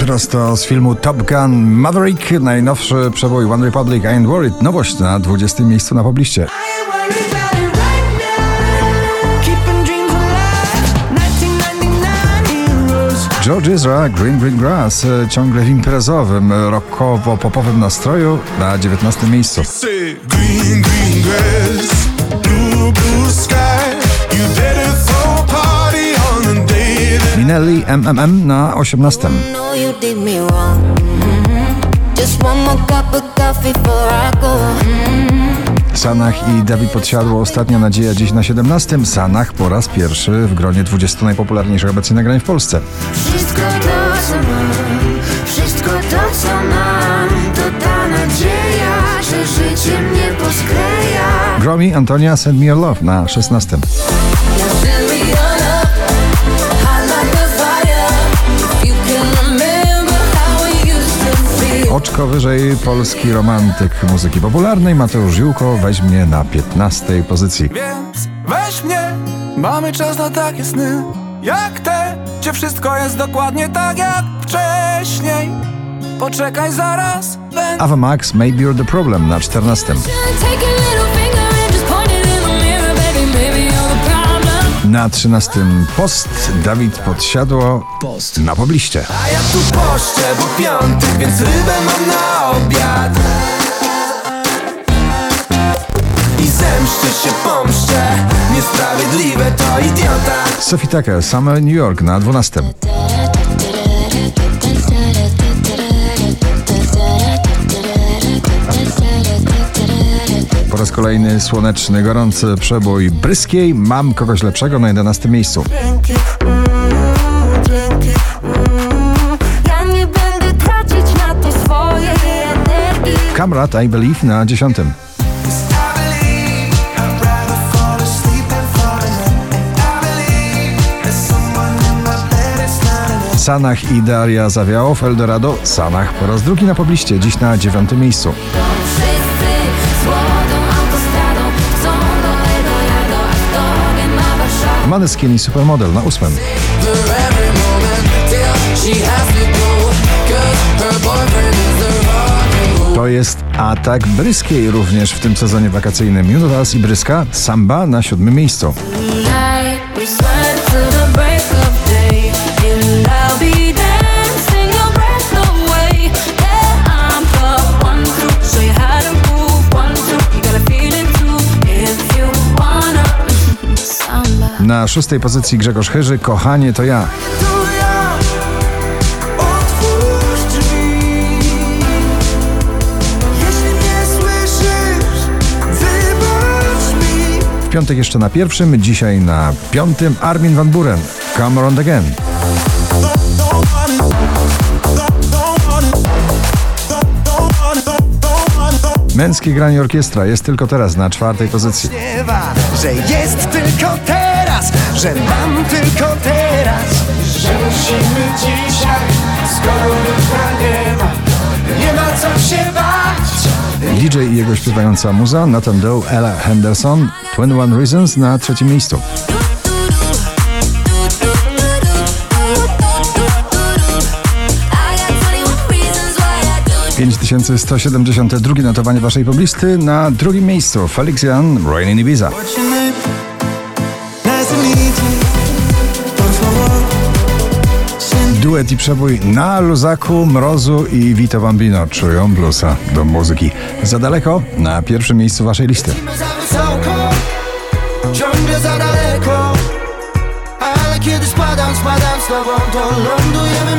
prosto z filmu Top Gun Maverick, najnowszy przebój One Republic I Ain't Worried, nowość na 20. miejscu na pobliście. George Ezra, Green Green Grass, ciągle w imprezowym, rockowo-popowym nastroju na 19. miejscu. Green, green grass, Minelli MMM na 18. Sanach i Dawid Podsiadło ostatnia nadzieja dziś na 17. Sanach po raz pierwszy w gronie 20 najpopularniejszych obecnie nagrań w Polsce. Wszystko to, co mam, wszystko to, co mam, to ta nadzieja, że życie mnie poskleja. Gromi Antonia Send Me Your Love na 16. Oczko wyżej polski romantyk muzyki popularnej Mateusz Ziółko weź mnie na 15 pozycji. Więc weź mnie, mamy czas na takie sny jak te, gdzie wszystko jest dokładnie tak jak wcześniej. Poczekaj zaraz. Ava Max, Maybe You're the Problem na 14. Na 13 post Dawid podsiadło post na pobliście. A ja tu poszczę, bo piątek, więc rybę mam na obiad. I zemszczę się, pomszczę, niesprawiedliwe to idiota. Sophie Tucker, Summer New York na 12. raz kolejny słoneczny, gorący przebój Bryskiej. Mam kogoś lepszego na 11 miejscu. Kamrat I Believe na 10. Sanach i Daria Zawiałow, Eldorado, Sanach po raz drugi na pobliście, dziś na dziewiątym miejscu. Maneskin i Supermodel na ósmym. To jest atak Bryskiej również w tym sezonie wakacyjnym. Junotas i Bryska, Samba na siódmym miejscu. Na szóstej pozycji Grzegorz Chyży, Kochanie to ja. W piątek jeszcze na pierwszym, dzisiaj na piątym Armin van Buren, Come Around Again. Męskie granie orkiestra jest tylko teraz na czwartej pozycji. Że jest tylko teraz, że mam tylko teraz. Że musimy dzisiaj, skoro nie ma, nie ma co się bać. DJ i jego śpiewająca muza, Nathan Doe, Ella Henderson, 21 Reasons na trzecim miejscu. 5172 notowanie waszej poblisty na drugim miejscu Felix Jan, Rain in Ibiza. Duet i przebój na luzaku, mrozu i Vito Bambino czują bluesa do muzyki. Za daleko na pierwszym miejscu waszej listy. Ciągle za daleko, ale kiedy spadam, spadam z tobą, to lądujemy